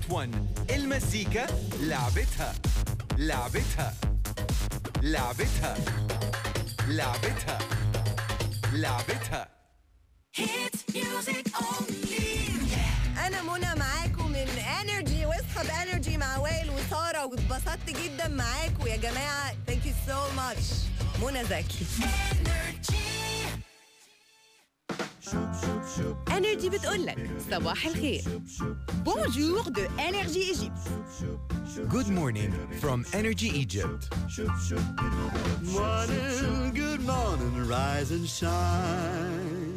92.1 المزيكا لعبتها. لعبتها. لعبتها. لعبتها. لعبتها. أنا منى معاكم من NRJ واصحى ب NRJ مع وائل وسارة. واتبسطت جدا معاكم يا جماعة. Thank you so much منى زكي. انرجي بتقولك صباح الخير بونجور دو انرجي ايجيبت Good morning from Energy Egypt Morning, good morning, rise and shine.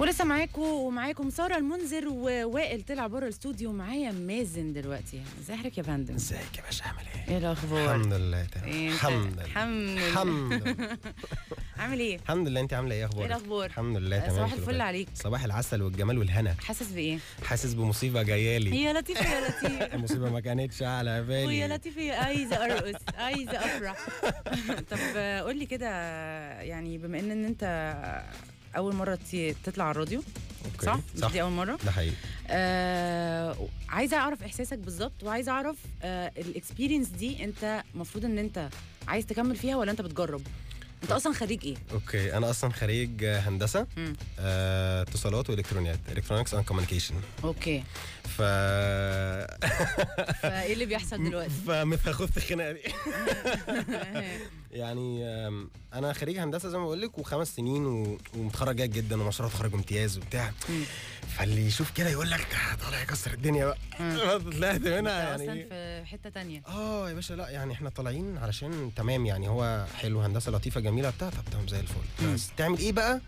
ولسه معاكم ومعاكم سارة المنذر ووائل طلع بره الاستوديو معايا مازن دلوقتي. ازي حضرتك يا فندم؟ ازيك يا باشا عامل إيه؟ إيه الأخبار؟ الحمد لله تمام. إيه؟ الحمد لله. الحمد لله. عامل إيه؟ الحمد لله انت عامله إيه؟ أخبارك؟ إيه الأخبار؟ الحمد لله تمام صباح الفل. عليك. صباح العسل والجمال والهنا. حاسس بإيه؟ حاسس بمصيبة جاية لي. يا لطيف يا لطيف المصيبة ما كانتش على بالي. ويا لطيف يا- عايزة أرقص عايزة أفرح. طب قول لي كده يعني بما إن أنت أول مرة تطلع على الراديو okay. صح؟ مش صح دي أول مرة ده حقيقي آه عايزة أعرف إحساسك بالظبط وعايزة أعرف آه ال experience دي أنت المفروض إن أنت عايز تكمل فيها ولا أنت بتجرب أنت أصلا خريج إيه okay أنا أصلا خريج هندسة. آه، اتصالات وإلكترونيات electronics and communication okay ف فإيه اللي بيحصل دلوقتي؟ فمتخذت الخناقة دي. يعني أنا خريج هندسة زي ما بقول لك وخمس سنين و- ومتخرج جيد جدا ومشروع تخرج امتياز وبتاع. فاللي يشوف كده يقول لك آه، طالع يكسر الدنيا بقى. طلعت منها أنت أصلا يعني في حتة تانية. آه يا باشا لا يعني إحنا طالعين علشان تمام يعني. هو حلو هندسة لطيفة جميلة بتاع طب تمام زي الفل. بس تعمل إيه بقى؟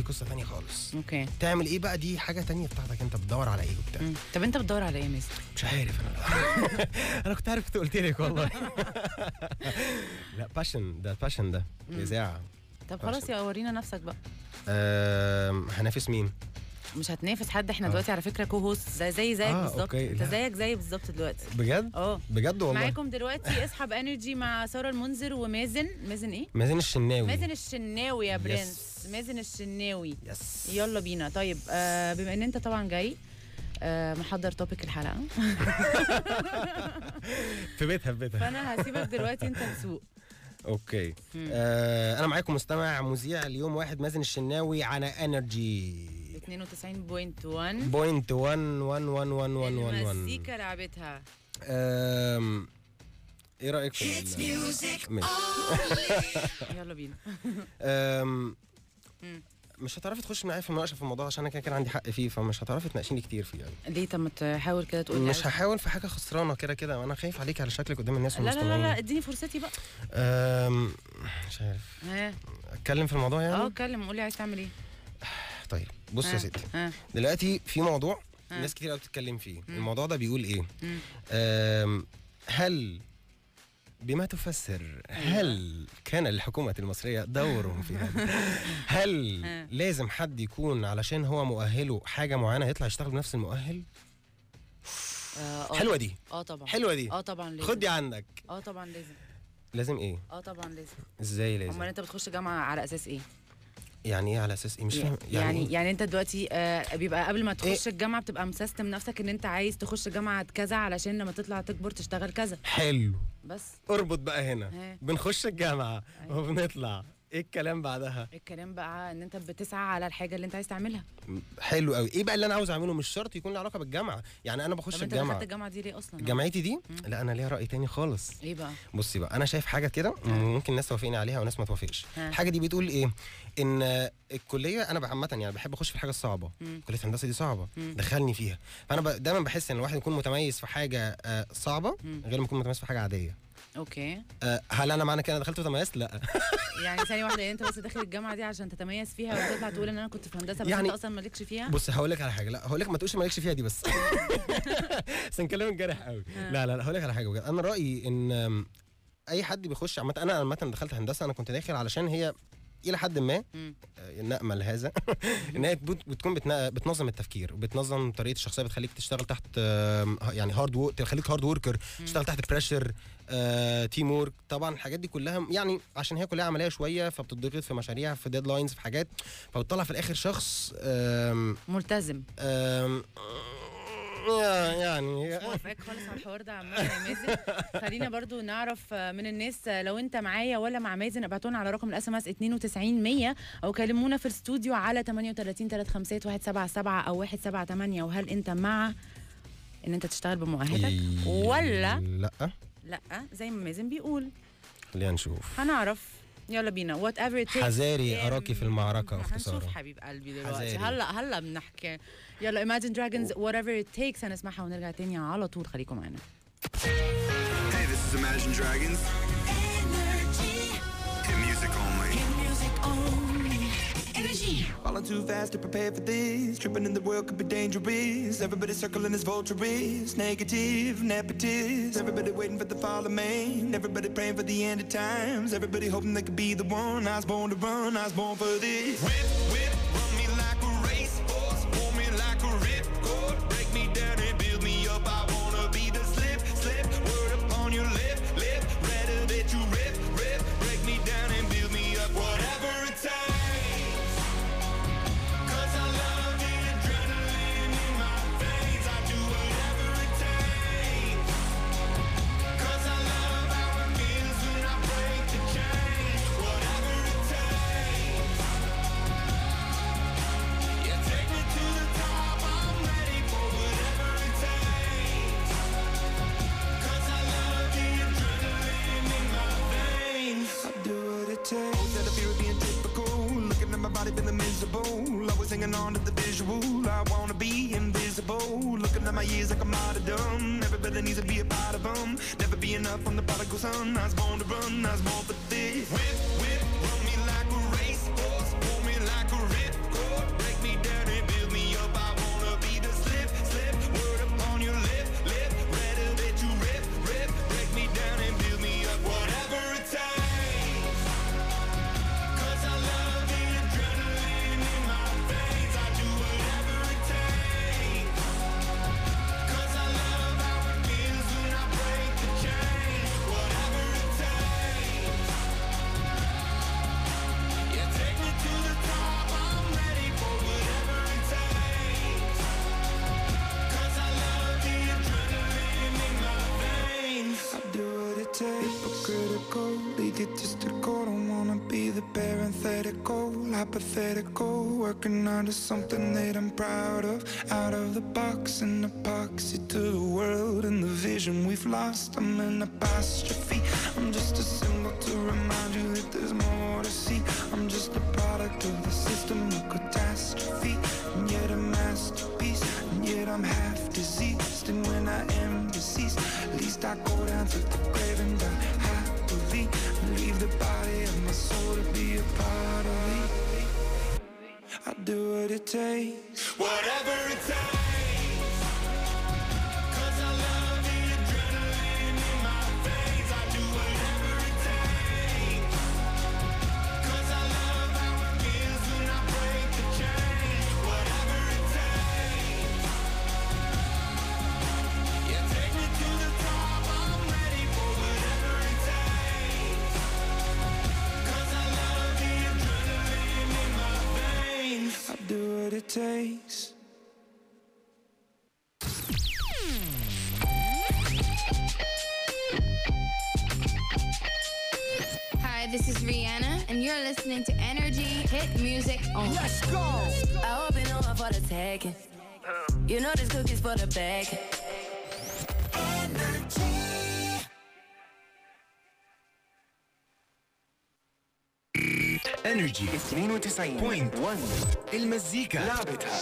دي قصة تانية خالص. أوكي. تعمل إيه بقى؟ دي حاجة تانية بتاعتك. أنت بتدور على إيه وبتاع. طب أنت بتدور على إيه يا مازن مش عارف أنا. أنا كنت عارف كنت قلت لك والله. لا passion ده passion ده. إذاعة. طب خلاص يا ورينا نفسك بقى. هنافس مين؟ مش هتنافس حد. إحنا آه. دلوقتي على فكرة co-host زي زي زيك آه، بالظبط. أنت. زيك زي بالظبط دلوقتي. بجد؟ آه. بجد والله. معاكم دلوقتي اصحى ب NRJ مع سارة المنذر ومازن. مازن إيه؟ مازن الشناوي. مازن الشناوي يا yes. برنس. مازن الشناوي. yes يلا بينا. طيب آه بما إن أنت طبعا جاي آه محضر topic الحلقة. في بيتها في بيتها. فأنا هسيبك دلوقتي أنت تسوق. okay. آه أنا معاكم مستمع مذيع اليوم واحد مازن الشناوي على NRJ 92.1 point 1 1 1 1 1 1 المزيكا لعبتها. إيه رأيك في. يلا بينا. مش هتعرفي تخشي معايا في مناقشه في الموضوع؟ عشان أنا كده كان عندي حق فيه فمش هتعرفي تناقشيني كتير فيه يعني. ليه؟ طب ما تحاول كده تقول مش هحاول في حاجة خسرانة كده كده وأنا خايف عليك على شكلك قدام الناس لا لا لا, لا اديني فرصتي بقى. أم، مش عارف. ها؟ أتكلم في الموضوع آه يعني اتكلم قول لي عايز تعمل إيه. طيب بص يا ستي. دلوقتي في موضوع. ناس كتير قوي بتتكلم فيه. الموضوع ده بيقول إيه؟ هل بما تفسر هل كان للحكومة المصرية دور في هذا؟ هل. لازم حد يكون علشان هو مؤهله حاجة معينة يطلع يشتغل بنفس المؤهل؟ آه آه. حلوة دي. آه طبعا. حلوة دي. آه طبعا لازم. خد دي عندك. آه طبعا لازم. لازم إيه؟ آه طبعا لازم. إزاي لازم؟ أمال أنت بتخش جامعة على أساس إيه؟ يعني إيه على أساس إيه؟ مش فاهم يعني إيه؟ يعني أنت دلوقتي آه بيبقى قبل ما تخش إيه؟ الجامعة بتبقى مسيستم نفسك إن أنت عايز تخش جامعة كذا علشان لما تطلع تكبر تشتغل كذا حلو بس أربط بقى هنا ها. بنخش الجامعة أيوة. وبنطلع إيه الكلام بعدها؟ الكلام بقى إن أنت بتسعى على الحاجة اللي أنت عايز تعملها؟ حلو قوي. إيه بقى اللي أنا عاوز أعمله؟ مش شرط يكون له علاقة بالجامعة. يعني أنا بخش طب أنت الجامعة. دخلت الجامعة دي ليه أصلا؟ جامعتي دي؟ لا أنا ليها رأي تاني خالص. إيه بقى؟ بصي بقى أنا شايف حاجة كده ممكن الناس توافقني عليها وناس ما توافقش. الحاجة دي بتقول إيه؟ إن الكلية أنا عامة يعني بحب أخش في الحاجة الصعبة. مم. كلية الهندسة دي صعبة. مم. دخلني فيها. فأنا. دايما بحس إن الواحد يكون متميز في حاجة آه، صعبة مم. غير ما يكون متميز في حاجة عادية. أوكي. آه، هل أنا معنى كده أنا دخلت وتميزت؟ لا. يعني ثانية واحدة يعني أنت بس داخل الجامعة دي عشان تتميز فيها وتطلع تقول إن أنا كنت في هندسة بس يعني- انت أصلا مالكش فيها؟ بص هقول لك على حاجة. لا هقول لك ما تقولش مالكش فيها دي بس. بس نكلمك جارح قوي. لا لا لا هقول لك على حاجة بجد. أنا رأيي إن أي حد بيخش عامة أنا عامة دخلت هندسة أنا كنت داخل علشان هي إلى حد ما نامل هذا ان هي بت- بتكون بتنظم التفكير وبتنظم طريقة الشخصية بتخليك تشتغل تحت يعني hard work تخليك hard worker تشتغل تحت pressure teamwork طبعا الحاجات دي كلها يعني عشان هي كلها عملية شوية فبتضغط في مشاريع في deadlines في حاجات فبتطلع في الآخر شخص ملتزم. يعني. مش موافقاك خالص على الحوار ده عامة يا مازن. خلينا برضو نعرف آه، من الناس آه، لو انت معايا ولا مع مازن ابعتونا على رقم ال SMS 92 100 أو كلمونا في الاستوديو على 38 356 177 أو 178 وهل انت مع ان انت تشتغل بمؤهلك ولا لأ. لأ زي ما مازن بيقول. خلينا نشوف. هنعرف. يلا بينا. وات ايفر حذاري أراكي في المعركة هنشوف اختصارا. حبيب قلبي دلوقتي. هلا هلا بنحكي. يلا Imagine Dragons whatever it takes. هنسمعها ونرجع تاني على طول. خليكم معانا Hey, this is Imagine Dragons. Falling too fast to prepare for this. Tripping in the world could be dangerous. Everybody circling as vultures. Negative, nepotist. Everybody waiting for the fall of man. Everybody praying for the end of times. Everybody hoping they could be the one. I was born to run. I was born for this. Whip, what it takes. Hypocritical, egotistical. Don't wanna be the parenthetical, hypothetical. Working onto something that I'm proud of. Out of the box, an epoxy to the world and the vision we've lost. I'm an apostrophe. I'm just a symbol to remind you that there's more to see. I'm just a product of the system of catastrophe. And yet a masterpiece. And yet I'm half diseased. And when I am at least I go down to the grave and die happily. Leave the body of my soul to be a part of me. I do what it takes. Whatever it takes. Do what it takes. Hi, this is Rihanna, and you're listening to Energy Hit Music Only. Let's go! I hope you know I'm for the taking. You know this cookie's for the bag. NRJ 92.1 المزيكا. لعبتها.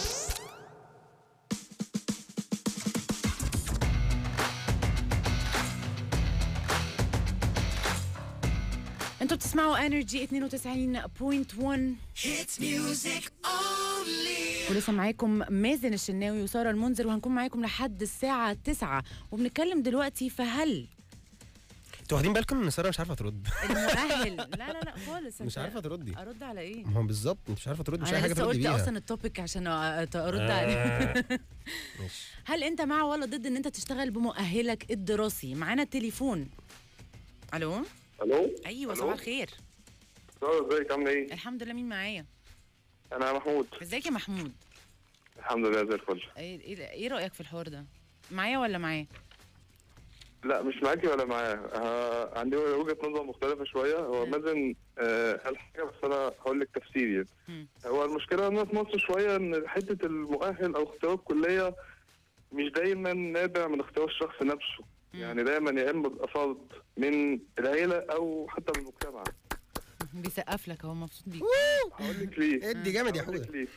أنتوا بتسمعوا NRJ 92.1 ولسه معاكم مازن الشناوي وسارة المنذر وهنكون معاكم لحد الساعة 9 وبنتكلم دلوقتي فهل أنتوا واخدين بالكم ان سارة مش عارفة ترد؟ المؤهل لا لا لا خالص مش عارفة تردي. أرد على إيه؟ ما هو بالظبط انت مش عارفة تردي مش أي أنا حاجة لسه تردي قلت بيها. أصلا التوبيك عشان أرد عليه. ماشي. هل أنت مع ولا ضد إن أنت تشتغل بمؤهلك الدراسي؟ معانا التليفون. ألو؟ ألو؟ أيوه؟ صباح الخير. إزيك؟ عاملة إيه؟ الحمد لله مين معايا؟ أنا محمود. إزيك يا محمود؟ الحمد لله زي الفل. إيه إيه- إيه رأيك في الحوار ده؟ معايا ولا معاه لا مش معاكي ولا معايا. آه عندي وجهة نظر مختلفة شوية. هو. مازن آه قال حاجة بس أنا هقول لك تفسيري. هو المشكلة ان في مصر شوية إن حتة المؤهل أو اختيار الكلية مش دايما نابع من اختيار الشخص نفسه. مم. يعني دايما يا إما بيبقى فرض من العيلة أو حتى من المجتمع. بيسقف لك اهو مبسوط بيك. هقول لك ليه. إدي جامد يا حوده.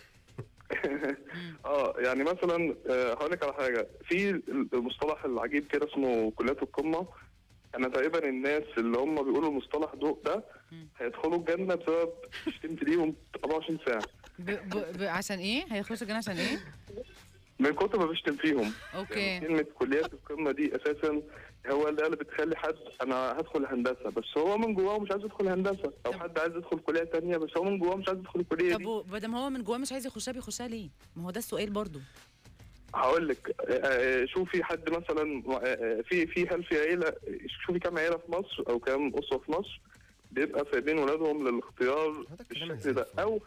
آه يعني مثلا آه، هقول لك على حاجة. في المصطلح العجيب كده اسمه كليات القمة. أنا تقريبا الناس اللي هم بيقولوا المصطلح ده ده. هيدخلوا الجنة بسبب شتمت ليهم 24 ساعة. ب... ب... ب... عشان إيه؟ هيخش الجنة عشان إيه؟ من كتر ما بشتم فيهم. okay. يعني كلمة كليات القمة دي أساسا هو اللي اللي بتخلي حد أنا هدخل هندسة بس هو من جواه مش عايز يدخل هندسة. أو حد عايز يدخل كلية تانية بس هو من جواه مش عايز يدخل الكلية طب ما هو من جواه مش عايز يخشها بيخشها ليه؟ ما هو ده السؤال برضو. هقول لك آه، آه، شوفي حد مثلا آه، في في هل في عيلة شوفي كم عيلة في مصر أو كم أسرة في مصر بيبقى سايبين ولادهم للاختيار بالشكل ده. أو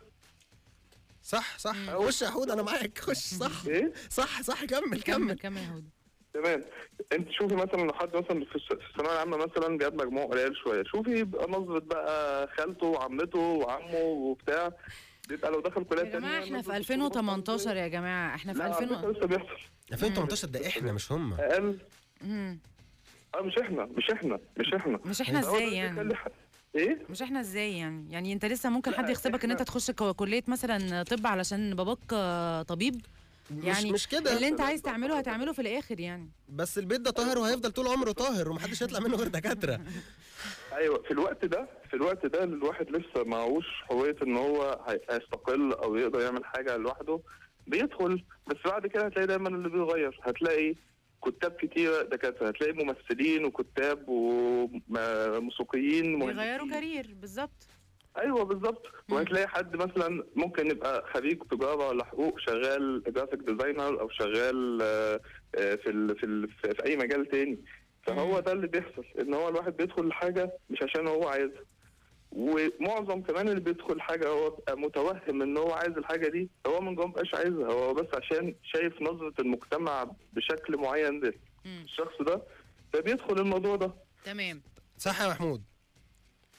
صح صح. خش يا حوده أنا معاك. خش صح. إيه؟ صح صح. كمل كمل كمل. يا هدى تمام. انت شوفي مثلا لو حد مثلا في الثانوية العامة مثلا جاب مجموع قليل شوية شوفي يبقى نظرة بقى خالته وعمته وعمه وبتاع. بيبقى لو دخل كلية يا جماعة إحنا في نظرة 2018 يا جماعة. إحنا في لا على 2000 فكره لسه بيحصل 2018 ده إحنا مش هم. أقل. آه مش إحنا مش إحنا مش إحنا. مش إحنا إزاي يعني؟ إيه؟ مش إحنا إزاي يعني؟ يعني أنت لسه ممكن حد يغصبك إن أنت تخش كلية مثلا طب علشان باباك طبيب؟ يعني مش مش كده. اللي انت عايز تعمله هتعمله في الآخر يعني. بس البيت ده طاهر وهيفضل طول عمره طاهر ومحدش هيطلع منه غير دكاترة. أيوه في الوقت ده في الوقت ده الواحد لسه معهوش حريه إن هو هي- هيستقل أو يقدر يعمل حاجة لوحده. بيدخل بس بعد كده هتلاقي دايما اللي بيغير هتلاقي كتاب كتيرة دكاترة هتلاقي ممثلين وكتاب وموسيقيين بيغيروا career بالظبط. أيوه بالظبط. وهتلاقي حد مثلا ممكن يبقى خريج تجارة ولا حقوق شغال graphic designer أو شغال آه، آه، في ال في, ال في في أي مجال تاني. فهو. ده اللي بيحصل إن هو الواحد بيدخل حاجة مش عشان هو عايزها. ومعظم كمان اللي بيدخل حاجة هو بيبقى متوهم إن هو عايز الحاجة دي هو من جوه مبقاش عايزها هو بس عشان شايف نظرة المجتمع بشكل معين ده. الشخص ده فبيدخل الموضوع ده. تمام. صح يا محمود.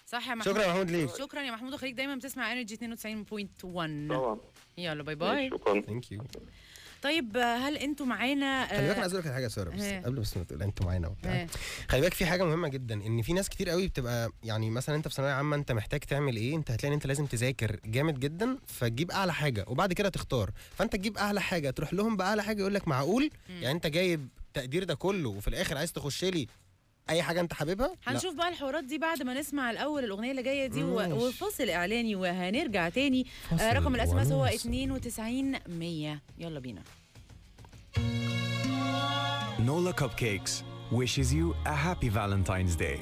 صح يا محمود؟ شكرا يا محمود ليك. شكرا يا محمود. وخليك دايما بتسمع NRJ 92.1 طبعا. يلا bye bye. شكرا. thank you طيب آه، هل أنتوا معانا خلي بالك أنا آه، عايز أقول لك على حاجة سارة بس ها. قبل بس ما تقول أنتوا معانا وبتاع. ها. خلي بالك في حاجة مهمة جدا إن في ناس كتير قوي بتبقى يعني مثلا أنت في ثانوية عامة أنت محتاج تعمل إيه؟ أنت هتلاقي إن أنت لازم تذاكر جامد جدا فتجيب أعلى حاجة وبعد كده تختار. فأنت تجيب أعلى حاجة تروح لهم بأعلى حاجة يقول لك معقول؟ يعني أنت جايب تقدير ده كله وفي الآخر عايز تخش لي أي حاجة أنت حاببها لا. هنشوف بقى الحوارات دي بعد ما نسمع الأول الأغنية اللي جاية دي. وفاصل إعلاني وهنرجع تاني آه رقم الاس ام اس هو ونواصل. 92 100 يلا بينا Nola Cupcakes wishes you a happy Valentine's Day.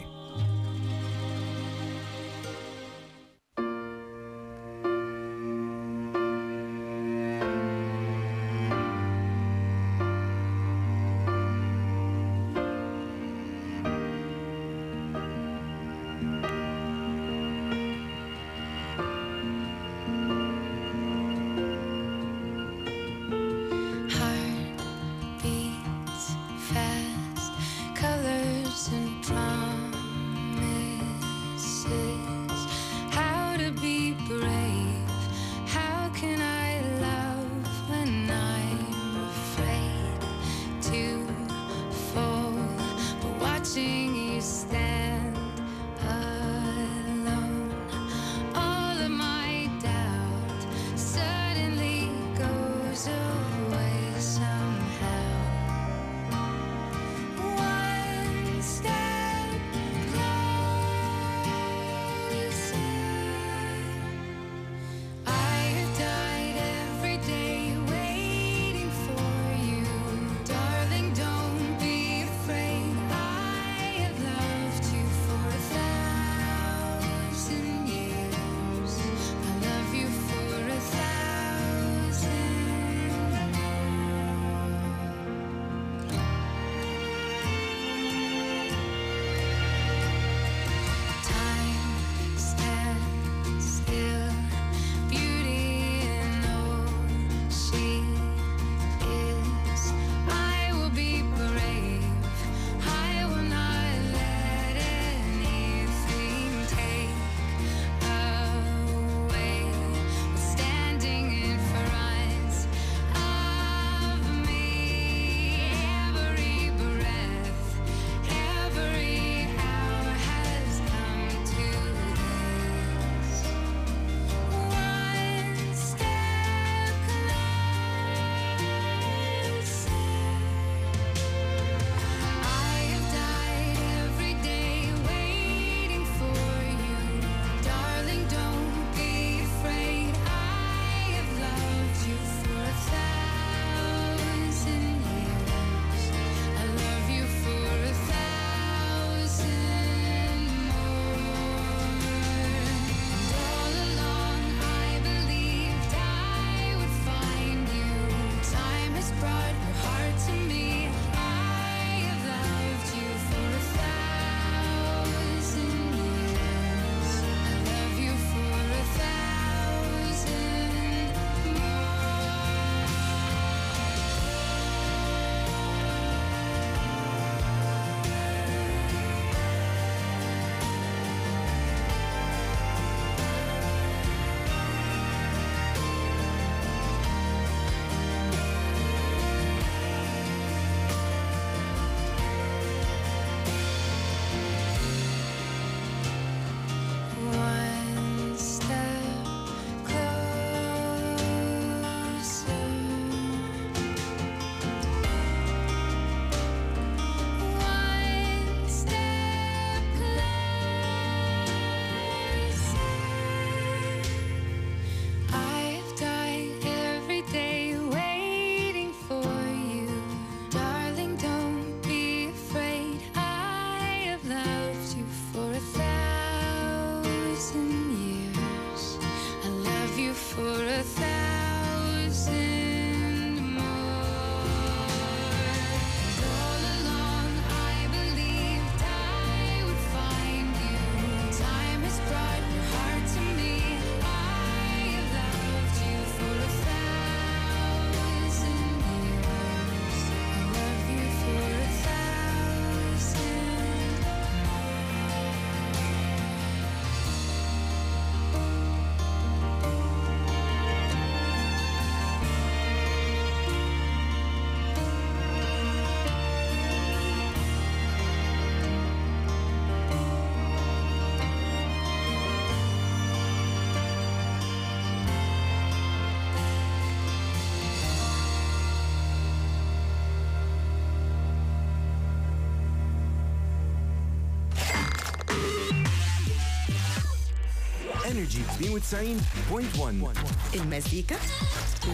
92.1 المزيكا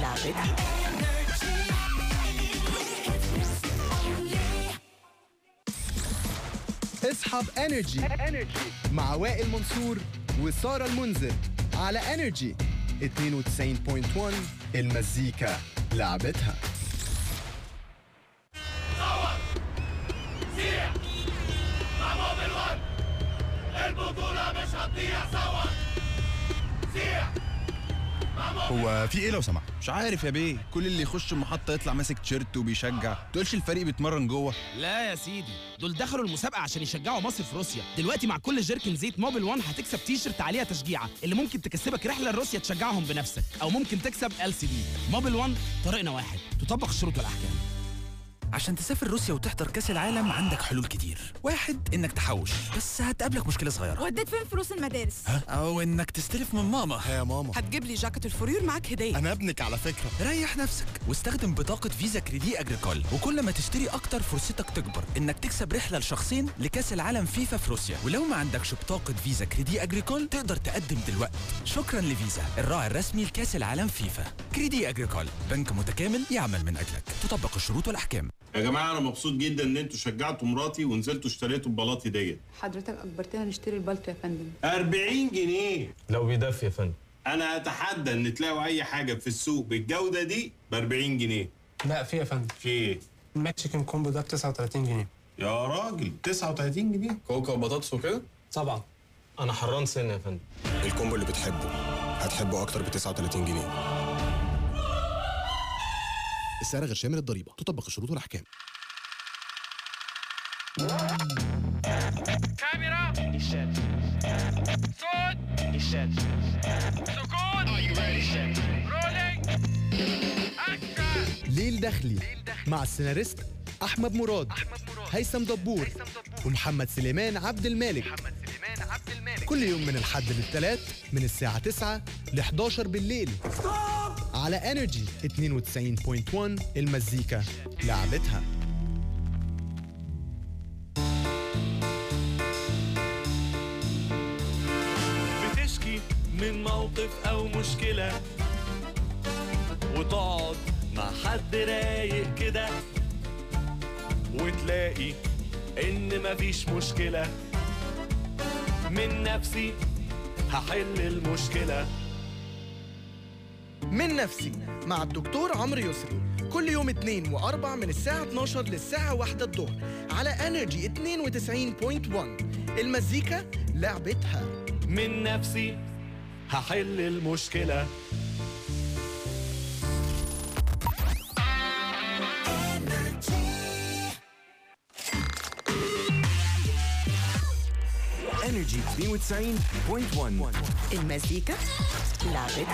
لعبتها اصحى ب NRJ مع وائل منصور وسارة المنذر على NRJ 92.1 المزيكا لعبتها. في إيه لو سمحت؟ مش عارف يا بيه. كل اللي يخش المحطة يطلع ماسك تيشيرت وبيشجع. تقولش الفريق بيتمرن جوه. لا يا سيدي دول دخلوا المسابقة عشان يشجعوا مصر في روسيا. دلوقتي مع كل جيركن زيت Mobil 1 هتكسب تي شيرت عليها تشجيعة اللي ممكن تكسبك رحلة لروسيا تشجعهم بنفسك. أو ممكن تكسب LCD. Mobil 1 طريقنا واحد تطبق الشروط والاحكام عشان تسافر روسيا وتحضر كأس العالم عندك حلول كتير. واحد إنك تحوش. بس هتقابلك مشكلة صغيرة. وديت فين فلوس المدارس؟ ها؟ أو إنك تستلف من ماما. يا ماما. هتجيب لي جاكيت الفرير معاك هدية. أنا ابنك على فكرة. ريح نفسك واستخدم بطاقة Visa Crédit Agricole. وكل ما تشتري أكتر فرصتك تكبر. إنك تكسب رحلة لشخصين لكأس العالم فيفا في روسيا. ولو ما عندكش بطاقة Visa Crédit Agricole تقدر تقدم دلوقتي. شكرا لفيزا الراعي الرسمي لكأس العالم FIFA. Crédit Agricole بنك متكامل يعمل من أجلك. تطبق الشروط والأحكام. يا جماعة أنا مبسوط جدا إن أنتوا شجعتوا مراتي ونزلتوا اشتريتوا البلاطي ديت. حضرتك اجبرتنا نشتري البلطو يا فندم. 40 جنيه. لو بيدفي يا فندم. أنا أتحدى إن تلاقوا أي حاجة في السوق بالجودة دي ب 40 جنيه. لا في يا فندم. في إيه؟ Mexican combo ده ب 39 جنيه. يا راجل. 39 جنيه؟ كوكا وبطاطس وكده؟ طبعا. أنا حران سن يا فندم. ال combo اللي بتحبه هتحبه أكتر ب 39 جنيه. السعر غير شامل الضريبة. تطبق الشروط والأحكام. كاميرا. صوت. سكون. Rolling. ليل داخلي. مع السيناريست أحمد مراد هيثم دبور ومحمد سليمان عبد المالك كل يوم من الحد للثلاث من الساعة 9 ل 11 بالليل. على NRJ 92.1 المزيكا لعبتها. بتشكي من موقف أو مشكلة وتقعد مع حد رايق كده. وتلاقي إن مفيش مشكلة. من نفسي هحل المشكلة. من نفسي مع الدكتور عمرو يسري. كل يوم اثنين وأربع من الساعة 12 للساعة واحدة الظهر على انرجي 92.1 المزيكا لعبتها. من نفسي هحل 92.1 El más rica, la red.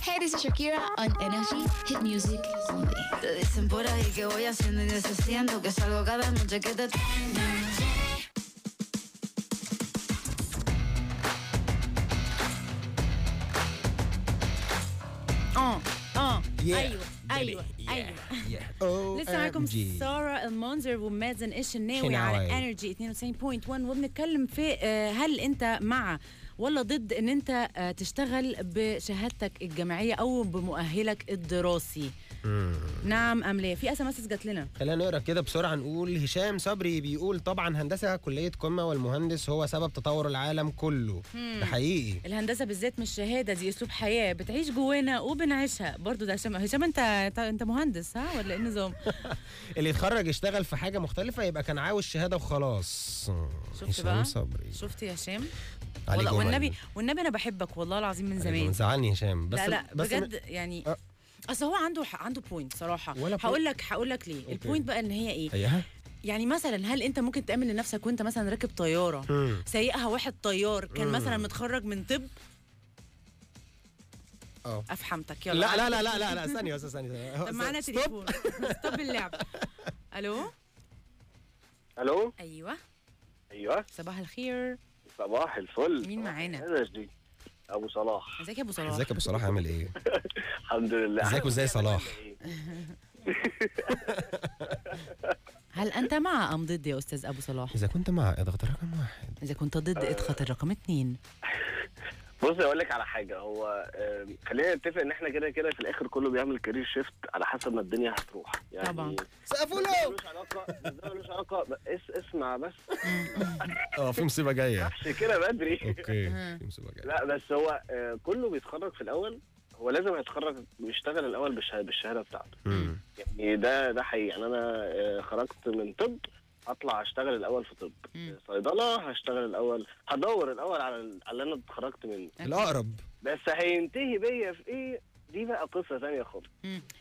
Hey, this is Shakira on Energy Hit Music Only. Te dicen por ahí que voy haciendo y deshaciendo, que salgo cada noche que te tengo أيوه أيوه أيوه. لسه معاكم سارة المنذر ومازن الشناوي على. NRJ 92.1 وبنتكلم في آه، هل أنت مع ولا ضد إن أنت آه، تشتغل بشهادتك الجامعية أو بمؤهلك الدراسي؟ نعم أم لا في SMSات جات لنا. خلينا نقرأ كده بسرعة نقول هشام صبري بيقول طبعا هندسة كلية قمة والمهندس هو سبب تطور العالم كله. مم. ده حقيقي. الهندسة بالذات مش شهادة دي أسلوب حياة. بتعيش جوانا وبنعيشها. برضو ده هشام. هشام أنت انت- مهندس ها ولا إيه النظام؟ اللي يتخرج يشتغل في حاجة مختلفة يبقى كان عاوز شهادة وخلاص. شفت هشام بقى؟ صبري. شفت يا هشام؟ والله. والنبي والنبي أنا بحبك والله العظيم من زمان. زعلني هشام. بس لا لا بس بجد يعني أصل هو عنده عنده point صراحة. هقول لك هقول لك ليه. ال point بقى إن هي إيه؟ أيوه يعني مثلا هل أنت ممكن تأمن لنفسك وأنت مثلا راكب طيارة. سايقها واحد طيار كان. مثلا متخرج من طب؟ أه. أفهمتك. يلا. لا لا لا لا لا لا ثانية بس ثانية طب معانا. تليفون. ستوب اللعب. ألو؟ ألو؟ أيوه. أيوه. صباح الخير. صباح الفل. مين معانا؟ أبو صلاح. إزيك يا أبو صلاح؟ إزيك يا أبو صلاح عامل إيه؟ الحمد لله. إزيك وإزاي صلاح؟ هل أنت مع أم ضد يا أستاذ أبو صلاح؟ إذا كنت مع اضغط رقم واحد. إذا كنت ضد اضغط الرقم اثنين بص أقول لك على حاجة. هو خلينا نتفق إن إحنا كده كده في الآخر كله بيعمل career shift على حسب ما الدنيا هتروح. يعني طبعا. سقفوا ده ملوش علاقة ده ملوش علاقة. اس اسمع بس. آه في مصيبة جاية. مش كده بدري. okay في مصيبة جاية. لا بس هو آه، كله بيتخرج في الأول. هو لازم يتخرج ويشتغل الأول بالشهادة بتاعته. يعني ده ده حقيقي. يعني أنا آه، خرجت من طب هطلع اشتغل الأول في طب صيدلة هشتغل الأول هدور الأول على ال- على اللي أنا اتخرجت منه. الأقرب. بس هينتهي بيا في إيه؟ دي بقى قصة ثانية خالص.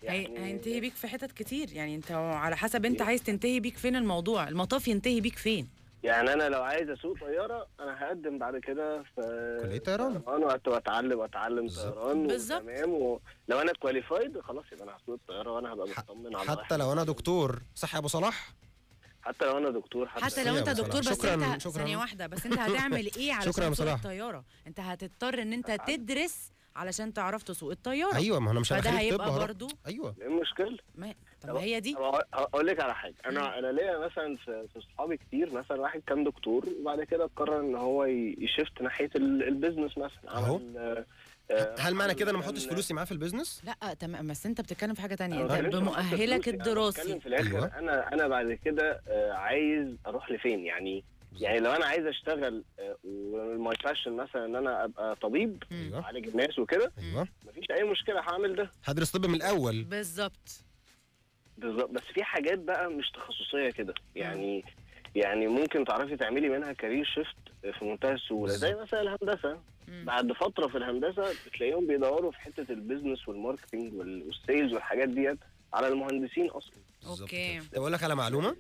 يعني- هينتهي بيك في حتت كتير. يعني أنت على حسب أنت عايز تنتهي بيك فين الموضوع؟ المطاف ينتهي بيك فين؟ يعني أنا لو عايز أسوق طيارة أنا هقدم بعد كده في كلية طيران. وأت- واتعلم وأتعلم طيران بالظبط. تمام ولو أنا qualified خلاص يبقى أنا هسوق الطيارة وأنا هبقى مطمن على حتى لو أنا دكتور. صح يا أبو صلاح؟ حتى لو أنا دكتور حتى, حتى لو أنت دكتور. بس شكراً- أنت شكراً. ثانية واحدة بس أنت هتعمل إيه علشان تسوق. الطيارة أنت هتضطر إن أنت تدرس علشان تعرف تسوق الطيارة أيوه ما أنا مش فده هيبقى. برضو أيوه إيه المشكلة؟ ما طب ما هي دي أقول لك على حاجة أنا أنا ليا مثلا في في أصحابي كتير مثلا واحد كان دكتور وبعد كده قرر إن هو يشفت ناحية ال- البيزنس مثلا أهو. آه، آه، هل معنى كده أنا ما أحطش فلوسي معاه في ال business؟ لا تمام. بس أنت بتتكلم في حاجة تانية. أنت بمؤهلك فلوسي، أنا الدراسي. بتكلم في الآخر. أيوة. أنا أنا بعد كده آه، عايز أروح لفين يعني؟ يعني لو أنا عايز أشتغل و my passion مثلا إن أنا أبقى طبيب أيوه. اعالج الناس وكده أيوه. مفيش أي مشكلة هعمل ده. هدرس طب من الأول. بالظبط. بالظبط. بس في حاجات بقى مش تخصصية كده. يعني يعني ممكن تعرفي تعملي منها career shift في منتهى السهولة. زي مثلا الهندسة. بعد فترة في الهندسة بتلاقيهم بيدوروا في حتة ال business وال marketing وال- وال sales والحاجات ديت على المهندسين أصلا. okay. طب أقول لك على معلومة.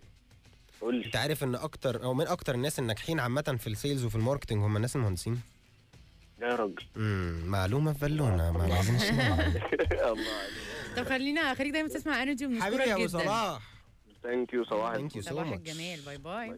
قول لي. أنت عارف إن أكتر أو من أكتر الناس الناجحين عامة في ال sales وفي ال marketing هم الناس المهندسين؟ يا راجل. امم معلومة في بالونه ما نسمعها الله عليك. طب خلينا خليك دايما تسمع NRJ وبنشكرك حبيبي يا أبو جدا. صلاح. thank you صباح thank you so صباح much الجمال bye bye.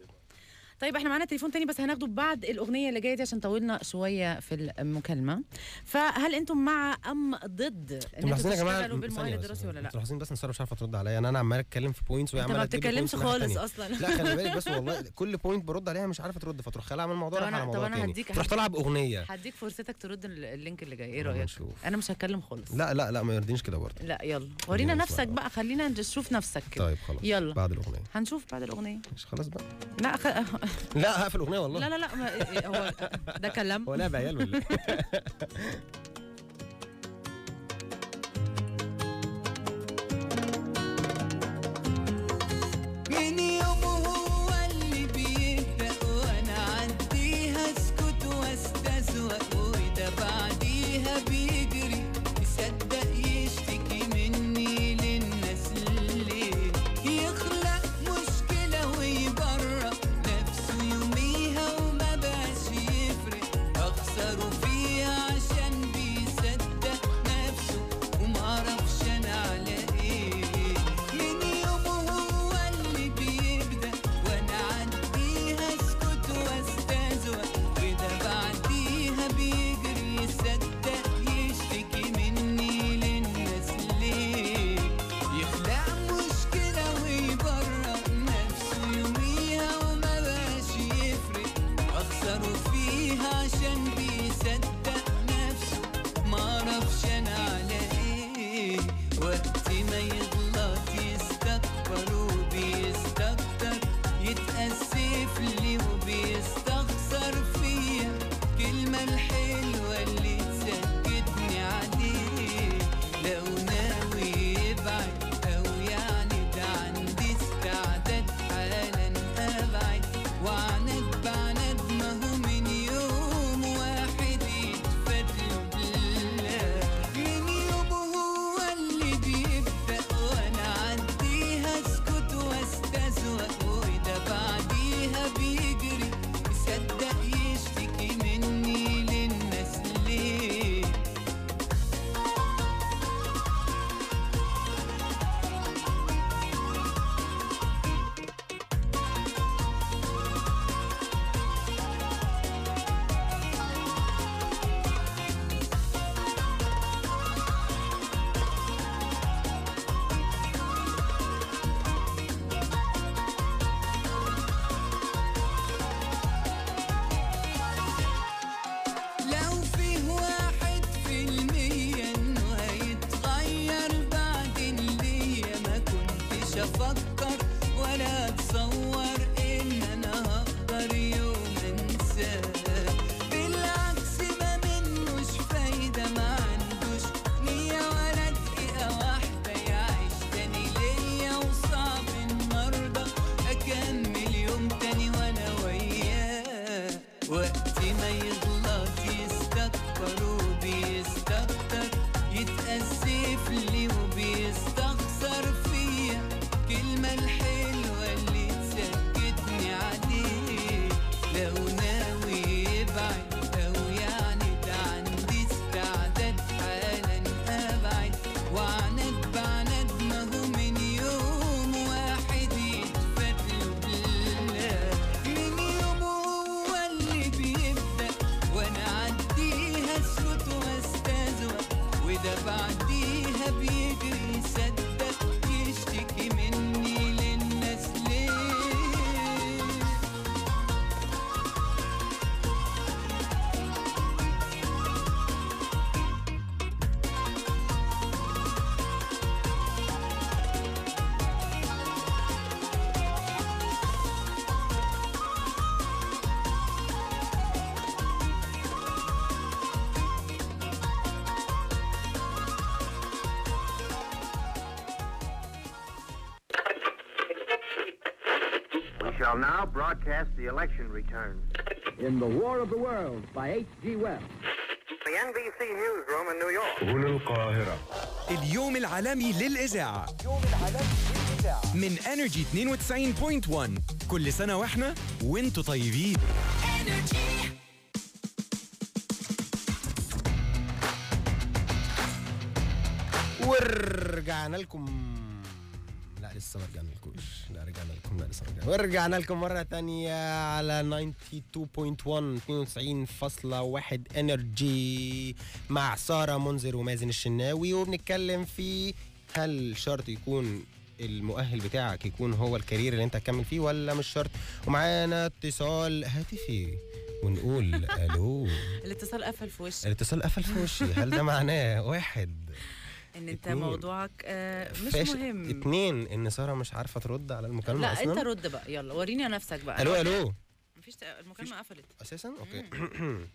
طيب إحنا معانا تليفون تاني بس هناخده بعد الأغنية اللي جاية دي عشان طولنا شوية في المكالمة. فهل أنتم مع أم ضد إن أنتوا تشتغلوا بالمؤهل الدراسي ولا لا؟ أنتوا ملاحظين بس ان ساره مش عارفه ترد عليا. أنا أنا عمال أتكلم في points وهي عمالة ما بتتكلمش خالص. أصلا. لا خلي بالك بس والله كل point برد عليها مش عارفه ترد فتروح خلع من الموضوع أنا- على طب موضوع تاني. هديك- تروح طالعه بأغنية. هديك فرصتك ترد ال- ال link اللي جاي إيه رأيك. أنا مش هتكلم خالص. لا لا لا ما يرضينيش كده برضه. لا يلا. ورينا نفسك بقى. خلينا نشوف نفسك كده. طيب خلاص. يلا. بعد الأغنية. هنشوف بعد الأغنية. مش خلاص بقى. لا خ... لا هقفل الأغنية والله. لا لا لا ما... هو ده كلام. هو لعب عيال ولا broadcast the election returns. In the War of the Worlds by H.G. Wells. The NBC newsroom in New York. هنا القاهرة اليوم العالمي للإذاعة من انرجي 92.1 كل سنة وإحنا وانتوا طيبين ورجعنا لكم لسه ما رجعنا لكمش لا رجعنا لكم لا لسه ما رجعنا. ورجعنا لكم مرة تانية على 92.1 92.1 NRJ مع سارة منذر ومازن الشناوي. وبنتكلم في هل شرط يكون المؤهل بتاعك يكون هو ال career اللي انت هتكمل فيه ولا مش شرط؟ ومعانا اتصال هاتفي ونقول ألو؟ الاتصال قفل في وشك الاتصال قفل في وشي. هل ده معناه واحد؟ إن أنت اتنين. موضوعك آه مش فاش- مهم. اتنين إن سارة مش عارفة ترد على المكالمة لا أصلا؟ أنت رد بقى. يلا وريني نفسك بقى. ألو ألو. مفيش المكالمة قفلت. أساسا؟ okay.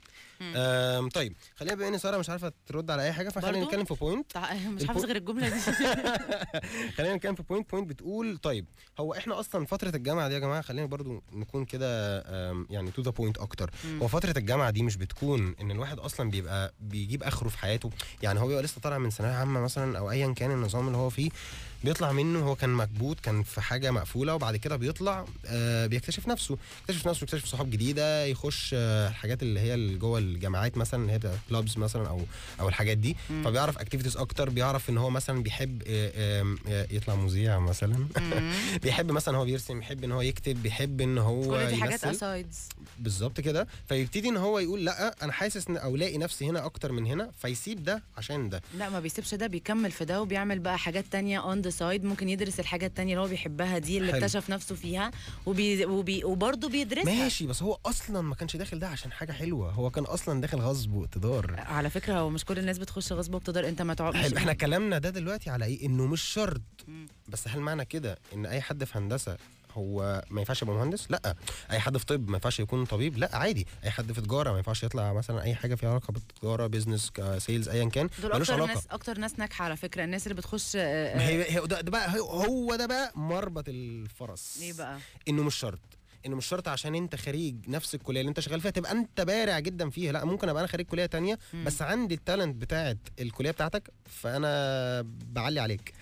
طيب خلينا بما إن سارة مش عارفة ترد على أي حاجة فخلينا؟ نتكلم في point مش حافظ غير الجملة دي. خلينا نتكلم في point point بتقول طيب هو إحنا أصلا فترة الجامعة دي يا جماعة خلينا برضو نكون كده يعني to the point أكتر. هو فترة الجامعة دي مش بتكون إن الواحد أصلا بيبقى بيجيب آخره في حياته؟ يعني هو بيبقى لسه طالع من ثانوية عامة مثلا أو ايا كان النظام اللي هو فيه بيطلع منه هو كان مكبوت كان في حاجة مقفولة وبعد كده بيطلع آه بيكتشف نفسه. يكتشف نفسه يكتشف صحاب جديدة يخش آه الحاجات اللي هي اللي جوه الجامعات مثلا اللي هي clubs مثلا أو أو الحاجات دي. مم. فبيعرف activities أكتر بيعرف إن هو مثلا بيحب آه، آه، يطلع مذيع مثلا. بيحب مثلا هو بيرسم بيحب إن هو يكتب بيحب إن هو دي حاجات يمثل. sides بالظبط كده. فيبتدي إن هو يقول لأ أنا حاسس إن أو لاقي نفسي هنا أكتر من هنا فيسيب ده عشان ده. لأ ما بيسيبش ده بيكمل في ده وبيعمل بقى حاجات تانية on the side ممكن يدرس الحاجات التانية اللي هو بيحبها دي اللي حلو. اكتشف نفسه فيها وبي وبي وبرضه بيدرسها. ماشي بس هو أصلا ما كانش داخل ده عشان حاجة حلوة. هو كان أصلا داخل غصب وإقتدار. على فكرة هو مش كل الناس بتخش غصب وبتقدر أنت ما حلو إحنا كلامنا ده دلوقتي على إيه؟ إنه مش شرط. بس هل معنى كده إن أي حد في هندسة هو ما ينفعش يبقى مهندس؟ لا. أي حد في طب ما ينفعش يكون طبيب؟ لا عادي. أي حد في تجارة ما ينفعش يطلع مثلا أي حاجة فيها علاقة بالتجارة business sales ايا كان. دول أكتر علاقة. ناس أكتر ناس ناجحة على فكرة. الناس اللي بتخش آه، ما آه، هي هي ده, ده بقى هو- ده بقى مربط الفرس. إيه بقى؟ إنه مش شرط. إنه مش شرط عشان أنت خريج نفس الكلية اللي أنت شغال فيها تبقى أنت بارع جدا فيها. لا ممكن أبقى أنا خريج كلية تانية مم. بس عندي ال talent بتاعت الكلية بتاعتك فأنا بعلي عليك.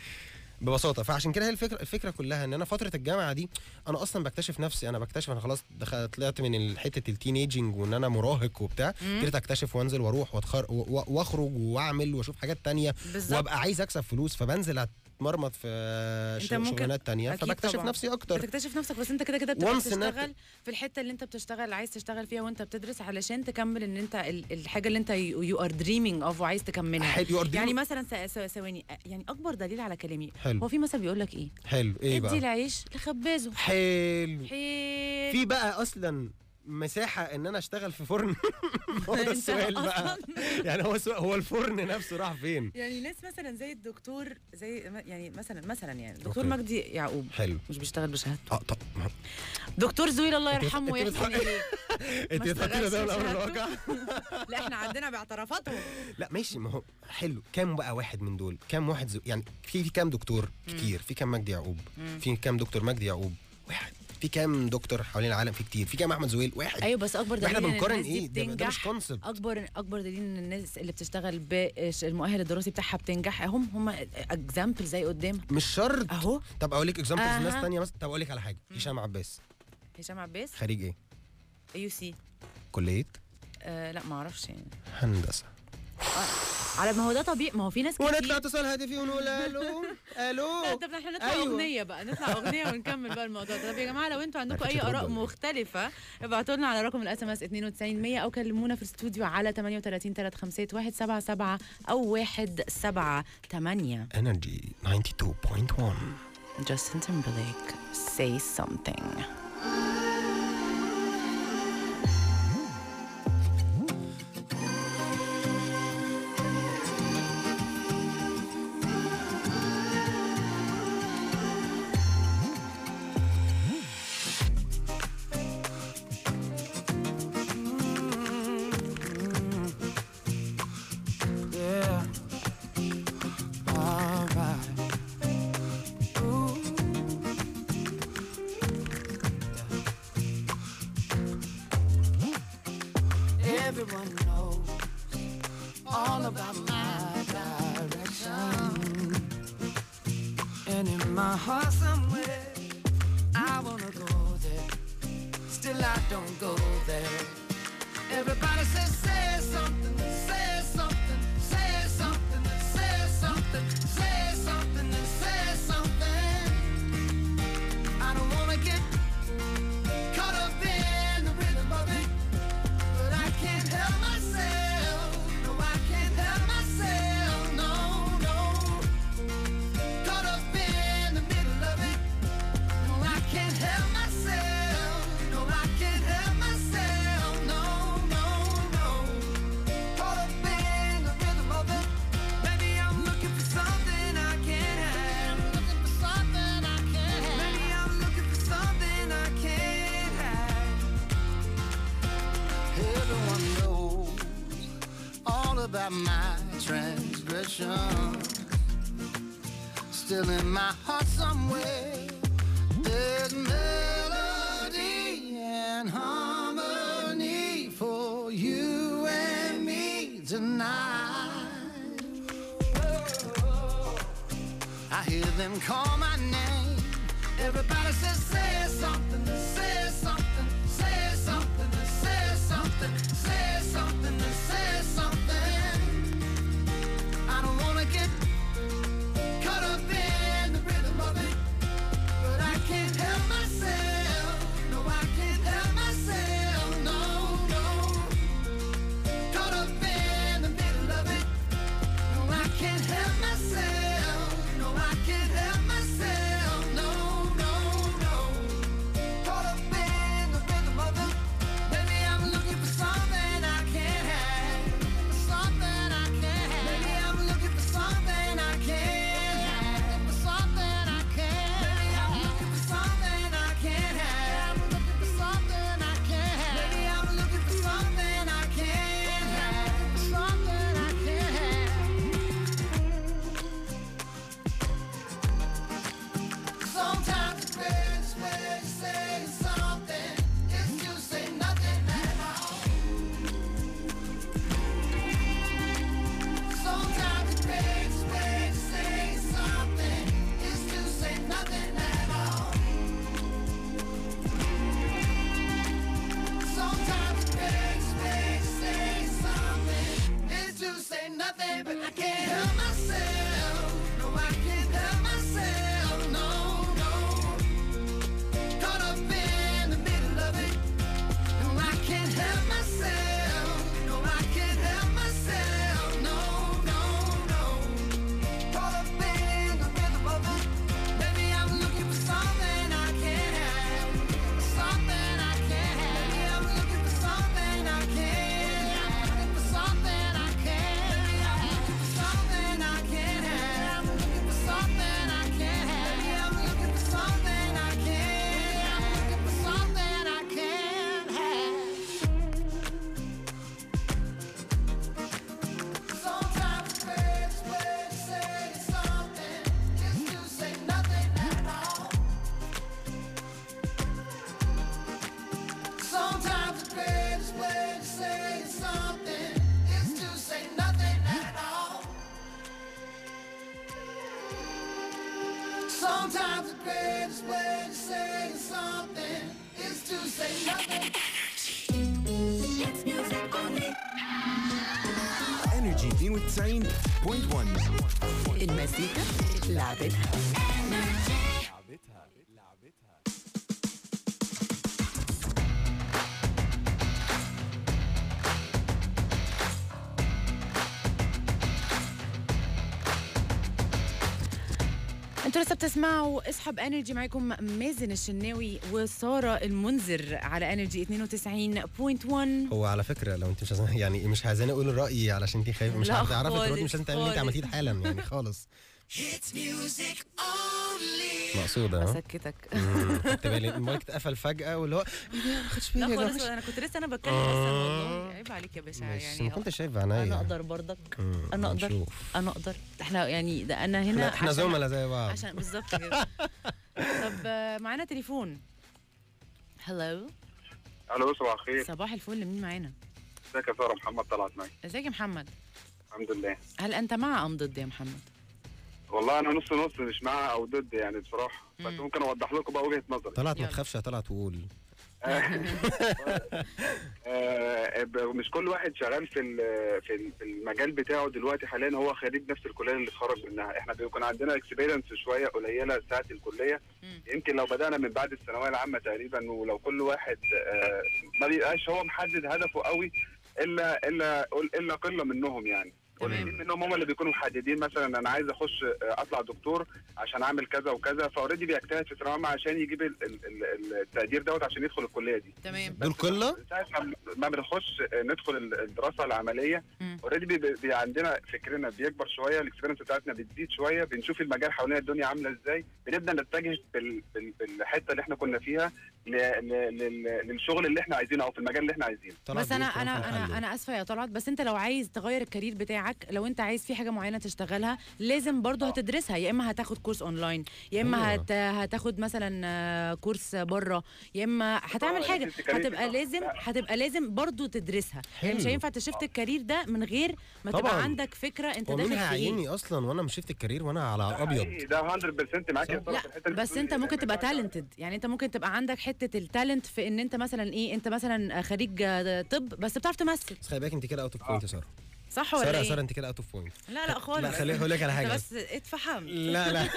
ببساطة فعشان كده هي الفكرة الفكرة كلها إن أنا فترة الجامعة دي أنا أصلا بكتشف نفسي أنا بكتشف أنا خلاص دخلت طلعت من حتة ال teenaging وإن أنا مراهق وبتاع. ابتديت أكتشف وأنزل وأروح واتخر وأخرج وأعمل وأشوف حاجات تانية بالظبط. وأبقى عايز أكسب فلوس فبنزل اتمرمط في شغلانات تانية فبكتشف طبعاً. نفسي أكتر. بتكتشف نفسك بس أنت كده كده بتشتغل في الحتة اللي أنت بتشتغل عايز تشتغل فيها وأنت بتدرس علشان تكمل إن أنت ال- الحاجة اللي أنت you are dreaming of وعايز تكملها. يعني مثلا ثواني يعني أكبر دليل على كلامي حلو. هو في مثل بيقول لك إيه؟ حلو إيه ادي بقى؟ العيش لخبازه. حلو. حلو. في بقى أصلا مساحة إن أنا أشتغل في فرن. هو ده السؤال بقى. يعني هو سؤال هو الفرن نفسه راح فين؟ يعني ناس مثلا زي الدكتور زي يعني مثلا مثلا يعني دكتور. مجدي يعقوب. حلو. مش بيشتغل بشهادته. آه طب دكتور زويل الله يرحمه ويحسن اليه أنت بتحطينا ده من اشتغلش أمر بشهادته. الواقع؟ لا إحنا عندنا باعترافاتهم لا ماشي ما هو حلو. كام بقى واحد من دول؟ كام واحد زو... يعني في في كام دكتور كتير؟ في كام مجدي يعقوب. في كام دكتور مجدي يعقوب؟ واحد. في كام دكتور حوالين العالم في كتير. في كام أحمد زويل؟ واحد. أيوه بس أكبر دليل إحنا بنقارن إيه؟ ده, ده مش كونسبت أكبر أكبر دليل إن الناس اللي بتشتغل بالمؤهل الدراسي بتاعها بتنجح. هم هم examples قدام. مش شرط. أهو. طب أقول لك examples. ناس تانية مثلا. طب أقول لك على حاجة. هشام عباس. هشام عباس؟ خريج إيه؟ you see. كلية؟ آه لا ما أعرفش يعني. هندسة. على ما هو ده طبيعي. ما هو في ناس كتير. ونطلع اتصال هاتفي ونقول ألو؟ ألو؟ طب إحنا نطلع أيوة. أغنية بقى نطلع أغنية ونكمل بقى الموضوع ده. طب يا جماعة لو أنتوا عندكم أي آراء؟ مختلفة ابعتوا لنا على رقم ال SMS 9200 أو كلمونا في الاستوديو على 38 351 177 أو 178 NRJ 92.1 Justin Timberlake say something. my transgression. Still in my heart somewhere, there's melody and harmony for you and me tonight. I hear them call my name. تسمعوا إصحى ب NRJ معاكم مازن الشناوي وسارة المنذر على NRJ 92.1 هو على فكرة لو انت مش يعني مش عايزاني أقول رأيي علشان انت خايفة مش هتعرفي تردي مش لازم تعملي انت عملتيه حالا يعني خالص. مقصودة أسكتك. خدت بالي المايك اتقفل فجأة واللي هو إيه أنا ما خدش بالي لا خالص أنا كنت لسه أنا بتكلم أصلا والله آه. عيب عليك يا باشا يعني ما كنتش شايف بعينيا أنا أقدر برضك؟ أنا أقدر؟ أنا أقدر؟ إحنا يعني ده أنا هنا إحنا زملاء زي بعض. عشان بالظبط كده. طب معانا تليفون. هلو ألو صباح الخير. صباح الفل مين معانا؟ إزيك يا سارة محمد طلعت معي إزيك يا محمد؟ الحمد لله. هل أنت مع ام ضد يا محمد؟ والله أنا نص نص مش مع أو ضد يعني بصراحة. بس ممكن أوضح لكم بقى وجهة نظري. طلعت ما تخافش يا طلعت وقول. آه، مش كل واحد شغال في ال- في ال- في المجال بتاعه دلوقتي حاليا. هو خريج نفس الكلية اللي اتخرج منها. إحنا بيكون عندنا experience شوية قليلة ساعة الكلية. يمكن لو بدأنا من بعد الثانوية العامة تقريبا ولو كل واحد آه، ما بيبقاش هو محدد هدفه قوي الا الا إلا قلة منهم يعني. قليلين منهم هم اللي بيكونوا محددين مثلا أنا عايز أخش آه، أطلع دكتور عشان أعمل كذا وكذا ف already بيجتهد في العامه عشان يجيب ال- ال- ال- التقدير دوت عشان يدخل الكلية دي. تمام. دول كله ساعة ما- بنخش ندخل الدراسة العملية already بي بي عندنا فكرنا بيكبر شوية ال experience بتاعتنا بتزيد شوية بنشوف المجال حوالينا الدنيا عاملة إزاي بنبدأ نتجه بال بال بالحتة اللي إحنا كنا فيها للشغل اللي إحنا عايزينه أو في المجال اللي إحنا عايزينه. بس أنا أنا أنا أنا آسفة يا طلعت بس أنت لو عايز تغير ال career بتاعك لو أنت عايز في حاجة معينة تشتغلها لازم برضه هتدرسها. يا إما هتاخد course online يا إما. هت هتاخد مثلا آه، course بره يا إما هتعمل آه، حاجة. هتبقى. لازم هتبقى لازم برضه تدرسها. يعني مش. هينفع ت shift ال career ده من غير ما تبقى طبعاً. عندك فكرة أنت داخل في إيه أصلا وأنا مش shift ال career وأنا على أبيض. ده 100% معاك يا بس أنت ممكن تبقى talented يعني أنت ممكن تبقى عندك حتة ال talent في إن أنت مثلا إيه أنت مثلا خريج آه، طب بس بتعرف تمثل. بس خلي بالك أنت كده out of point يا سارة. صح ولا سارة إيه؟ سارة أنت كده out of point لا لا خالص. لا، خليني أقول لك على حاجة. بس اتفحمت لا لا.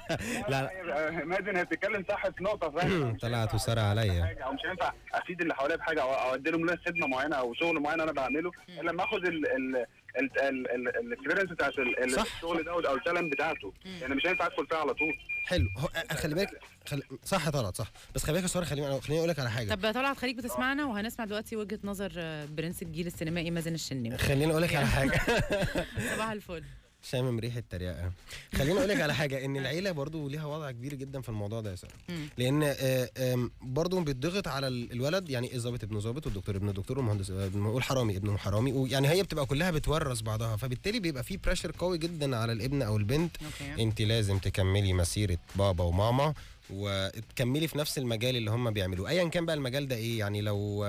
لا لا. مازن هي بتتكلم صح في نقطة فاهم طلعت وسارة عليا. حاجة أو مش هينفع أفيد اللي حواليا بحاجة أو ادي لهم خدمة معينة أو شغل معين أنا بعمله. الا لما آخد ال ال ال experience بتاعت ال- ال- صح. الشغل دوت أو ال talent بتاعته. يعني مش هينفع أدخل فيها على طول. حلو. هو خلي بالك خلي... صح يا طلعت صح. بس خلي بالك يا ساره خليني خليني أقول لك على حاجة. طب طلعت خليك بتسمعنا وهنسمع دلوقتي وجهة نظر آه، برنس الجيل السينمائي مازن الشناوي خليني أقول لك على حاجة. صباح الفل. شامم ريحه تريقه خليني أقول لك على حاجة إن العيلة برضو ليها وضع كبير جدا في الموضوع ده يا ساره. لأن آه، برضو بيتضغط على ال- الولد يعني الظابط ابن ظابط والدكتور ابن دكتور والمهندس ابن والحرامي ابن حرامي ويعني هي بتبقى كلها بتورث بعضها فبالتالي بيبقى في بريشر قوي جدا على الابن أو البنت. أنت لازم تكملي مسيرة بابا وماما وتكملي في نفس المجال اللي هم بيعملوه. ايا كان بقى المجال ده إيه؟ يعني لو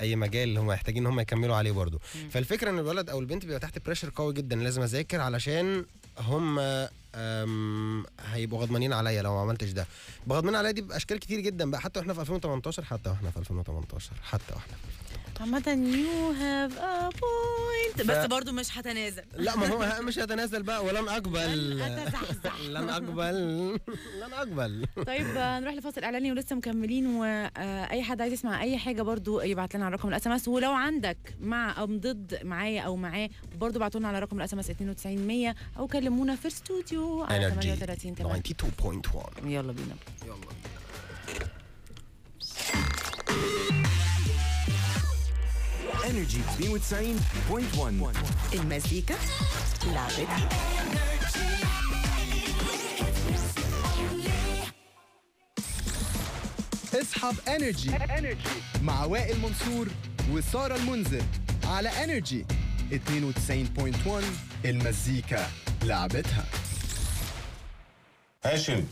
أي مجال اللي هم محتاجين إن هم يكملوا عليه برضه. فالفكرة إن الولد أو البنت بيبقى تحت pressure قوي جدا. لازم أذاكر علشان هم هيبقوا غضبانين عليا لو ما عملتش ده. غضبانين عليا دي بأشكال كتير جدا بقى. حتى وإحنا في 2018 حتى وإحنا في 2018 حتى وإحنا عامة you have a point بس برضو مش هتنازل. لا ما هو مش هتنازل بقى ولن أقبل. لن أقبل. لن أقبل. طيب آه، نروح لفاصل إعلاني ولسه مكملين واي حد عايز يسمع أي حاجة برضو يبعت لنا على رقم ال SMS ولو عندك مع أو ضد معايا أو معاه برضو ابعتوا لنا على رقم ال SMS 92 100 أو كلمونا في استوديو على NRJ 38 8 92.1 يلا بينا. NRJ 92.1 المزيكا لعبتها إصحى ب NRJ مع وائل منصور وسارة المنذر على NRJ 92.1 المزيكا لعبتها. هاشم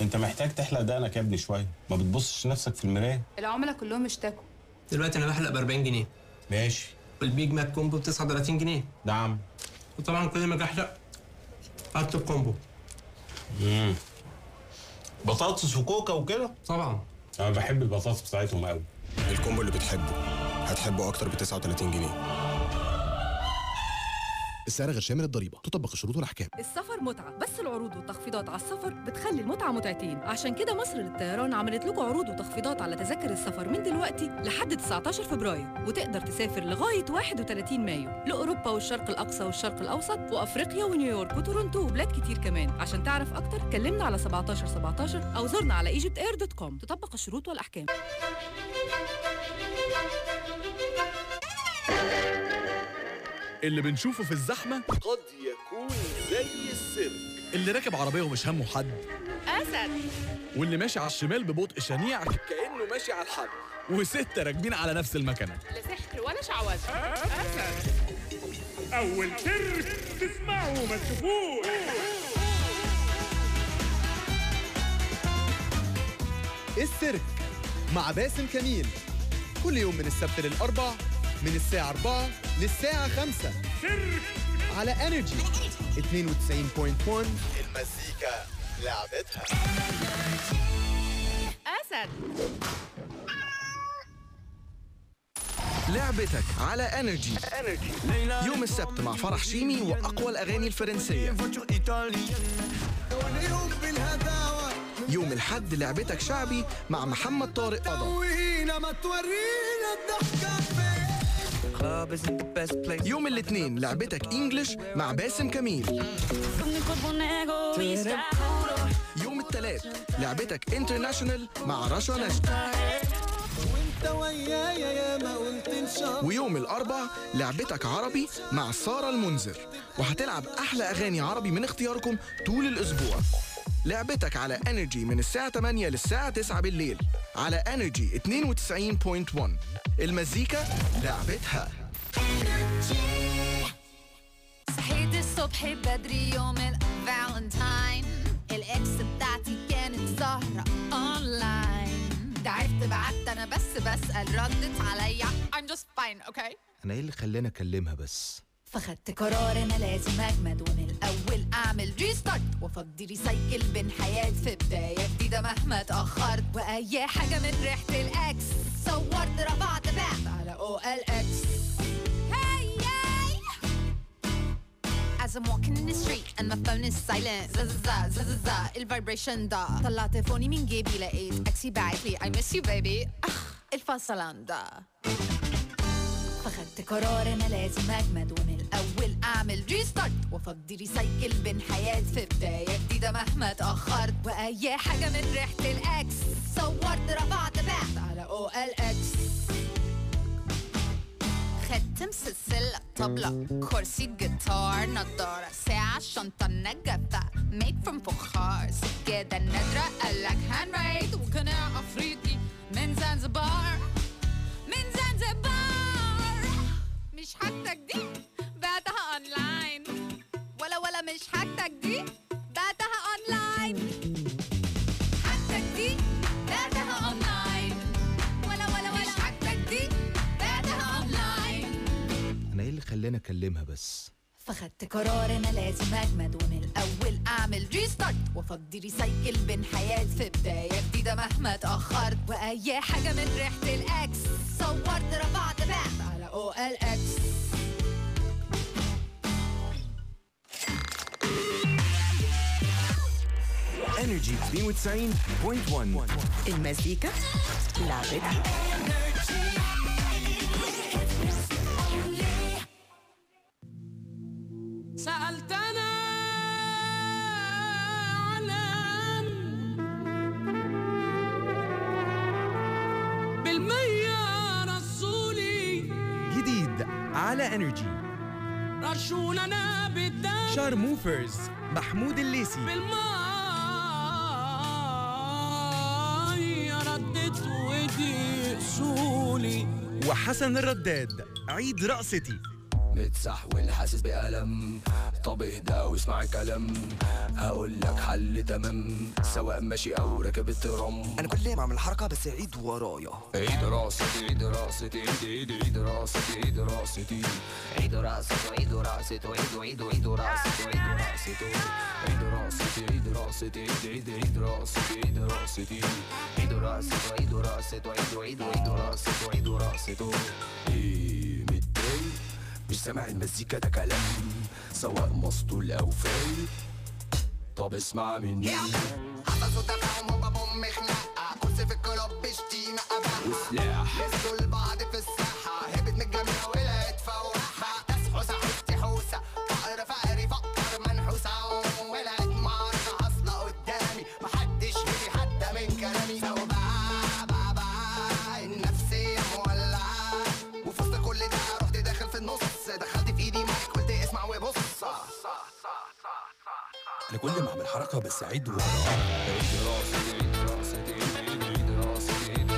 انت محتاج تحلق دقنك يا ابني شوية. ما بتبصش نفسك في المراية؟ العملاء كلهم اشتكوا. دلوقتي أنا بحلق ب 40 جنيه. ماشي. وال Big Mac combo ب 39 جنيه. نعم. وطبعا كل ما أجي احلق هطلب combo. امم بطاطس وكوكا وكده؟ طبعا. أنا بحب البطاطس بتاعتهم قوي الكومبو اللي بتحبه هتحبه أكتر ب 39 جنيه. السعر غير شامل الضريبة. تطبق الشروط والأحكام. السفر متعة بس العروض والتخفيضات على السفر بتخلي المتعة متعتين. عشان كده مصر للطيران عملت لكم عروض وتخفيضات على تذاكر السفر من دلوقتي لحد 19 فبراير. وتقدر تسافر لغاية 31 مايو لأوروبا والشرق الأقصى والشرق الأوسط وأفريقيا ونيويورك وتورونتو وبلاد كتير كمان. عشان تعرف أكتر كلمنا على 17 17 أو زورنا على egyptair.com تطبق الشروط والأحكام. اللي بنشوفه في الزحمة قد يكون زي السر اللي راكب عربية ومش همه حد. أسد. واللي ماشي على الشمال ببطء شنيع. كأنه ماشي على الحد وستة راكبين على نفس المكنة. لا سحر ولا شعوذة. أسد. أول سر تسمعوا ما تشوفوش. السيرك مع باسم كميل. كل يوم من السبت للأربع من الساعة 4 للساعة 5 سر على NRJ 92.1 المزيكا لعبتها. أسد. لعبتك على NRJ يوم السبت مع فرح شيمي وأقوى الأغاني الفرنسية. يوم الحد لعبتك شعبي مع محمد طارق قضا يوم الاثنين لعبتك انجلش مع باسم كميل. يوم الثلاث لعبتك انترناشونال مع رشا الله ويوم الأربع لعبتك عربي مع سارة المنذر. وهتلعب أحلى أغاني عربي من اختياركم طول الأسبوع. لعبتك على NRJ من الساعة 8 للساعة 9 بالليل على NRJ 92.1 المزيكا لعبتها. صحيت الصبح بدري يوم الفالنتاين. ال ex بتاعتي كانت سهرة أونلاين. تعبت بعدت أنا بس بسأل ردت عليا. I'm just fine okay أنا إيه اللي خلاني أكلمها بس؟ فخدت قرار أنا لازم أجمد ومن الأول أعمل restart وأفضي recycle bin حياتي. في بداية جديدة مهما اتأخرت. وأي حاجة من ريحة ال ex صورت رفعت بعت على OLX I'm walking in the street and my phone is silent. زازازا زازازا ال vibration ده طلعت فوني من جيبي لقيت ex ي باعت لي I miss you baby. اخ الفصلان ده فخدت قرار أنا لازم اجمد ومن الأول اعمل restart وافضي recycle bin حياتي في بدايه جديده مهما اتاخرت واي حاجة من ريحه ال ex صورت رفعت بعت طبلة كرسي جيتار نضارة ساعة شنطة نجفة made from فخار سجادة نادرة قالك handmade وقناع أفريقي من زنزبار من زنزبار. مش حاجتك دي؟ بعتها اونلاين ولا ولا مش حاجتك دي؟ خلاني أكلمها بس. فخدت قرار أنا لازم أجمد ومن الأول أعمل restart وأفضي recycle bin حياتي في بداية جديدة مهما اتأخرت. وأي حاجة من ريحة ال ex صورت رفعت بعت على OLX NRJ 92.1 المزيكا لعبتنا. سألتنا علام بالمية رسولي جديد على انرجي. رشولنا بالدم. شارموفرز محمود الليسي بالمية ردت ودي اصولي وحسن الرداد عيد رقصتي متسحول حاسس بألم طب اهدى واسمع الكلام هقول لك حل تمام سواء ماشي أو راكب الترام أنا كل يوم اعمل حركه بس عيد ورايا عيد راستي عيد راستي عيد عيد عيد راستي عيد راستي عيد راسته عيد راسته عيد عيد عيد راسته عيد راسته عيد راستي عيد راستي عيد عيد عيد راستي عيد راستي عيد راسته عيد راسته عيد عيد عيد راسته عيد راسته إيه مش سامع المزيكا ده كلام سواء مسطول أو فايق طب اسمع مني. حصل تفاهم هوبا بوم خناقه كرسي في الكلاب بشتيمه اباحه وسلاح. لبسوا لبعض في الساحة. كل ما اعمل حركه بس عيد ورا عيد عيد عيد عيد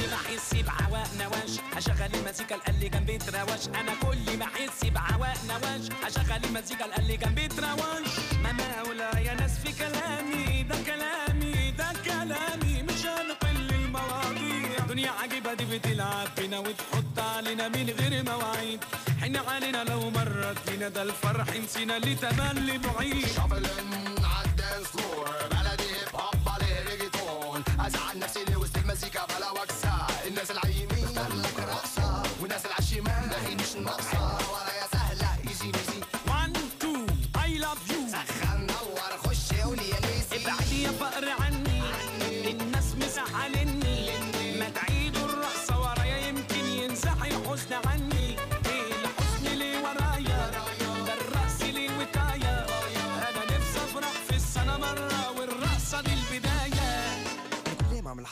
عيد احس بعواق نواش هشغل المزيكا اللي جنبي بتروش أنا كل ما احس بعواق نواش اشغل المزيكا اللي جنبي تروش ما مولا يا ناس في كلامي ده كلامي ده كلامي. مش هنقل المواضيع. دنيا عجيبة دي بتلعب فينا وتحط علينا من غير مواعيد. حن علينا لو مرت فينا ده الفرح نسينا اللي تملي بعيد. شافلن عالدانس فلور بلدي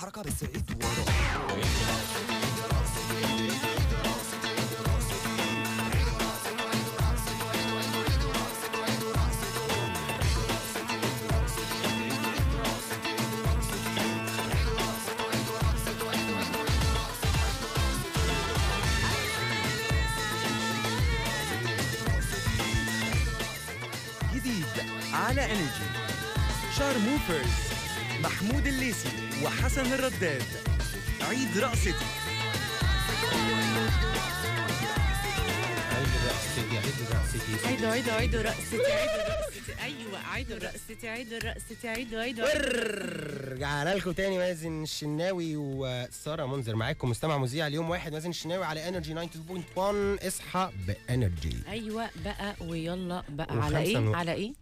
حركة بس ايد ورا. على NRJ شارموفرز. محمود الليثي. وحسن الرداد. عيد رقصتي عيدوا عيدوا عيدوا رقصتي عيدوا رقصتي أيوه عيدوا رقصتي عيدوا رقصتي عيدوا عيدوا رجعنا لكم تاني مازن الشناوي وسارة منذر معاكم مستمع مذيع اليوم واحد مازن الشناوي على NRJ 92.1 اصحى ب NRJ. أيوه بقى ويلا بقى. على إيه؟ على إيه؟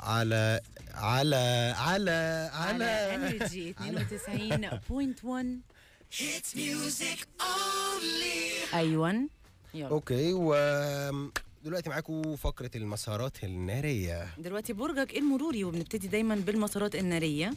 على على على على على NRJ 92.1 Hit music only. أيوه يلا. okay و دلوقتي معاكم فقرة المسارات النارية. دلوقتي برجك المروري وبنبتدي دايما بالمسارات النارية.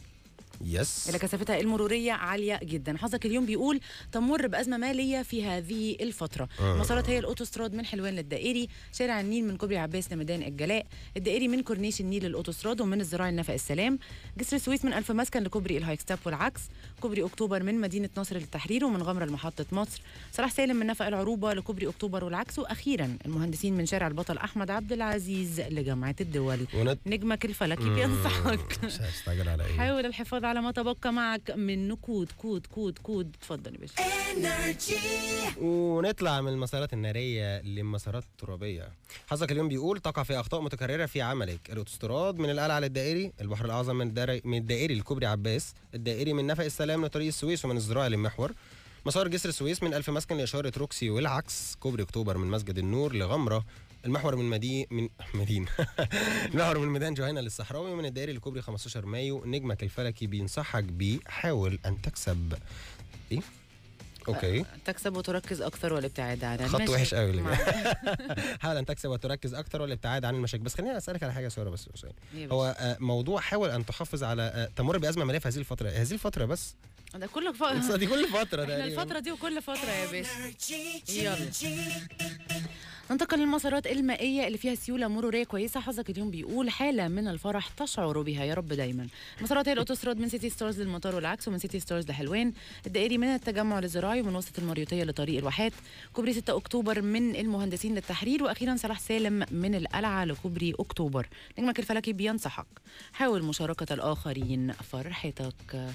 yes اللي كثافتها المرورية عالية جدا. حظك اليوم بيقول تمر بأزمة مالية في هذه الفترة. آه. المسارات هي الأوتوستراد من حلوان للدائري شارع النيل من كوبري عباس لميدان الجلاء الدائري من كورنيش النيل للأوتوستراد ومن الزراعي لنفق السلام جسر السويس من ألف مسكن لكوبري الهايكستب والعكس كوبري أكتوبر من مدينة نصر للتحرير ومن غمرة لمحطة مصر. صلاح سالم من نفق العروبة لكوبري أكتوبر والعكس وأخيرا المهندسين من شارع البطل أحمد عبد العزيز لجامعة الدول. ونت... نجمك الفلكي. بينصحك مش هستعجل على إيه. حاول الحفاظ على ما تبقى معك من نقود كود كود كود. اتفضل يا باشا. ونطلع من المسارات النارية للمسارات الترابيه حظك اليوم بيقول تقع في أخطاء متكررة في عملك. الاوتوستراد من القلعة للدائري البحر الأعظم من الدار... من الدائري لكوبري عباس الدائري من نفق السلام لطريق السويس ومن الزراعي للمحور. مسار جسر السويس من ألف مسكن لإشارة روكسي والعكس. كوبري أكتوبر من مسجد النور لغمرة. المحور من مدي من مدينة. المحور من ميدان جهينة للصحراوي ومن الدائري لكوبري 15 مايو. نجمك الفلكي بينصحك بيه. حاول أن تكسب. إيه؟ أوكي. تكسب وتركز أكثر والابتعاد عن خط المشي. وحش قوي حاول أن تكسب وتركز أكتر والابتعاد عن المشاكل بس خليني أسألك على حاجة سارة بس هو آه، موضوع حاول أن تحافظ على آه، تمر بأزمة مالية في هذه الفترة. هذه الفترة بس ده كل فترة دي كل إحنا تقريباً. الفترة دي وكل فترة يا باشا. يلا. ننتقل للمسارات المائية اللي فيها سيولة مرورية كويسة. حظك اليوم بيقول حالة من الفرح تشعر بها يا رب دايما. مسارات هي الأوتوستراد من سيتي ستارز للمطار والعكس ومن سيتي ستارز لحلوان. الدائري من التجمع للزراعي ومن وسط المريوطية لطريق الواحات. كوبري 6 أكتوبر من المهندسين للتحرير وأخيرا صلاح سالم من القلعة لكوبري أكتوبر. نجمك الفلكي بينصحك. حاول مشاركة الآخرين فرحتك.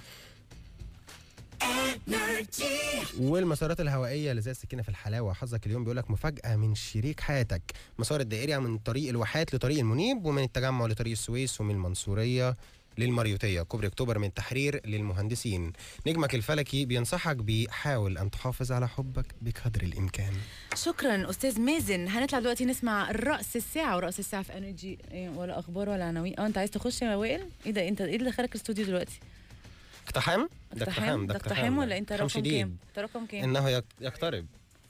والمسارات الهوائية اللي زي السكينة في الحلاوة. حظك اليوم بيقول لك مفاجأة من شريك حياتك. مسار الدائري من طريق الواحات لطريق المنيب ومن التجمع لطريق السويس ومن المنصورية للمريوطية. كوبري أكتوبر من التحرير للمهندسين. نجمك الفلكي بينصحك بحاول أن تحافظ على حبك بقدر الإمكان. شكرا أستاذ مازن. هنطلع دلوقتي نسمع الرأس الساعة ورأس الساعة في NRJ إيه ولا أخبار ولا عناوين. أه أنت عايز تخش يا وائل؟ إيه ده أنت إيه اللي دخلك الاستوديو دلوقتي؟ اقتحام؟ ده اقتحام ده اقتحام ولا انت رقم. كام؟ انت رقم كام؟ إنه يق- يقترب.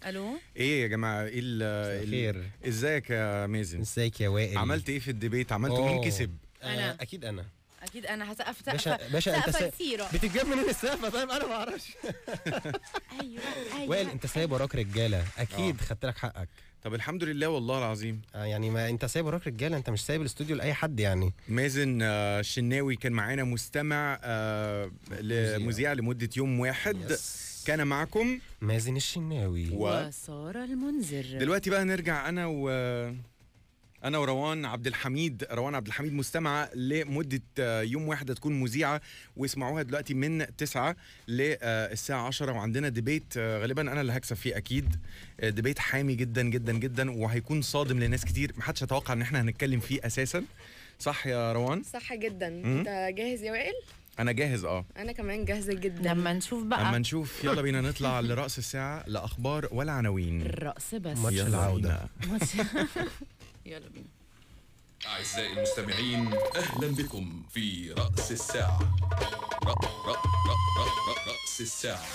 ألو؟ إيه يا جماعة إيه ال ال- خير. إزيك يا مازن؟ إزيك يا وائل. عملت إيه في ال debate؟ عملت مين. كسب؟ أنا. آه، أكيد أنا. أكيد أنا. هسقف باشا باشا أنت سا... بتتجاب منين السقفة؟ طيب أنا ما أعرفش. أيوه أيوه. وائل أنت سايب وراك رجالة. أكيد خدت لك حقك. طب الحمد لله والله العظيم. آه يعني ما انت سايب وراك رجالة انت مش سايب الاستوديو لأي حد يعني. مازن آه، الشناوي كان معانا مستمع آه، لمذيع لمدة يوم واحد. Yes. كان معكم مازن الشناوي. و... وسارة المنذر. دلوقتي بقى نرجع أنا و أنا وروان عبد الحميد روان عبد الحميد مستمعة لمدة آه، يوم واحد تكون مذيعة واسمعوها دلوقتي من 9 للساعه 10 وعندنا ديبيت آه، غالبا أنا اللي هكسب فيه أكيد. آه، ديبيت حامي جدا جدا جدا وهيكون صادم لناس كتير محدش يتوقع إن إحنا هنتكلم فيه أساسا. صح يا روان؟ صح جدا. أنت جاهز يا وائل؟ أنا جاهز آه. أنا كمان جاهزة جدا. لما نشوف بقى. اما نشوف يلا بينا نطلع لرأس الساعة لأخبار ولا عناوين. الرقص بس. ماتش. ماتش يلا بينا أعزائي المستمعين أهلا بكم في رأس الساعة. رأ رأ رأ رأ رأ رأس الساعة.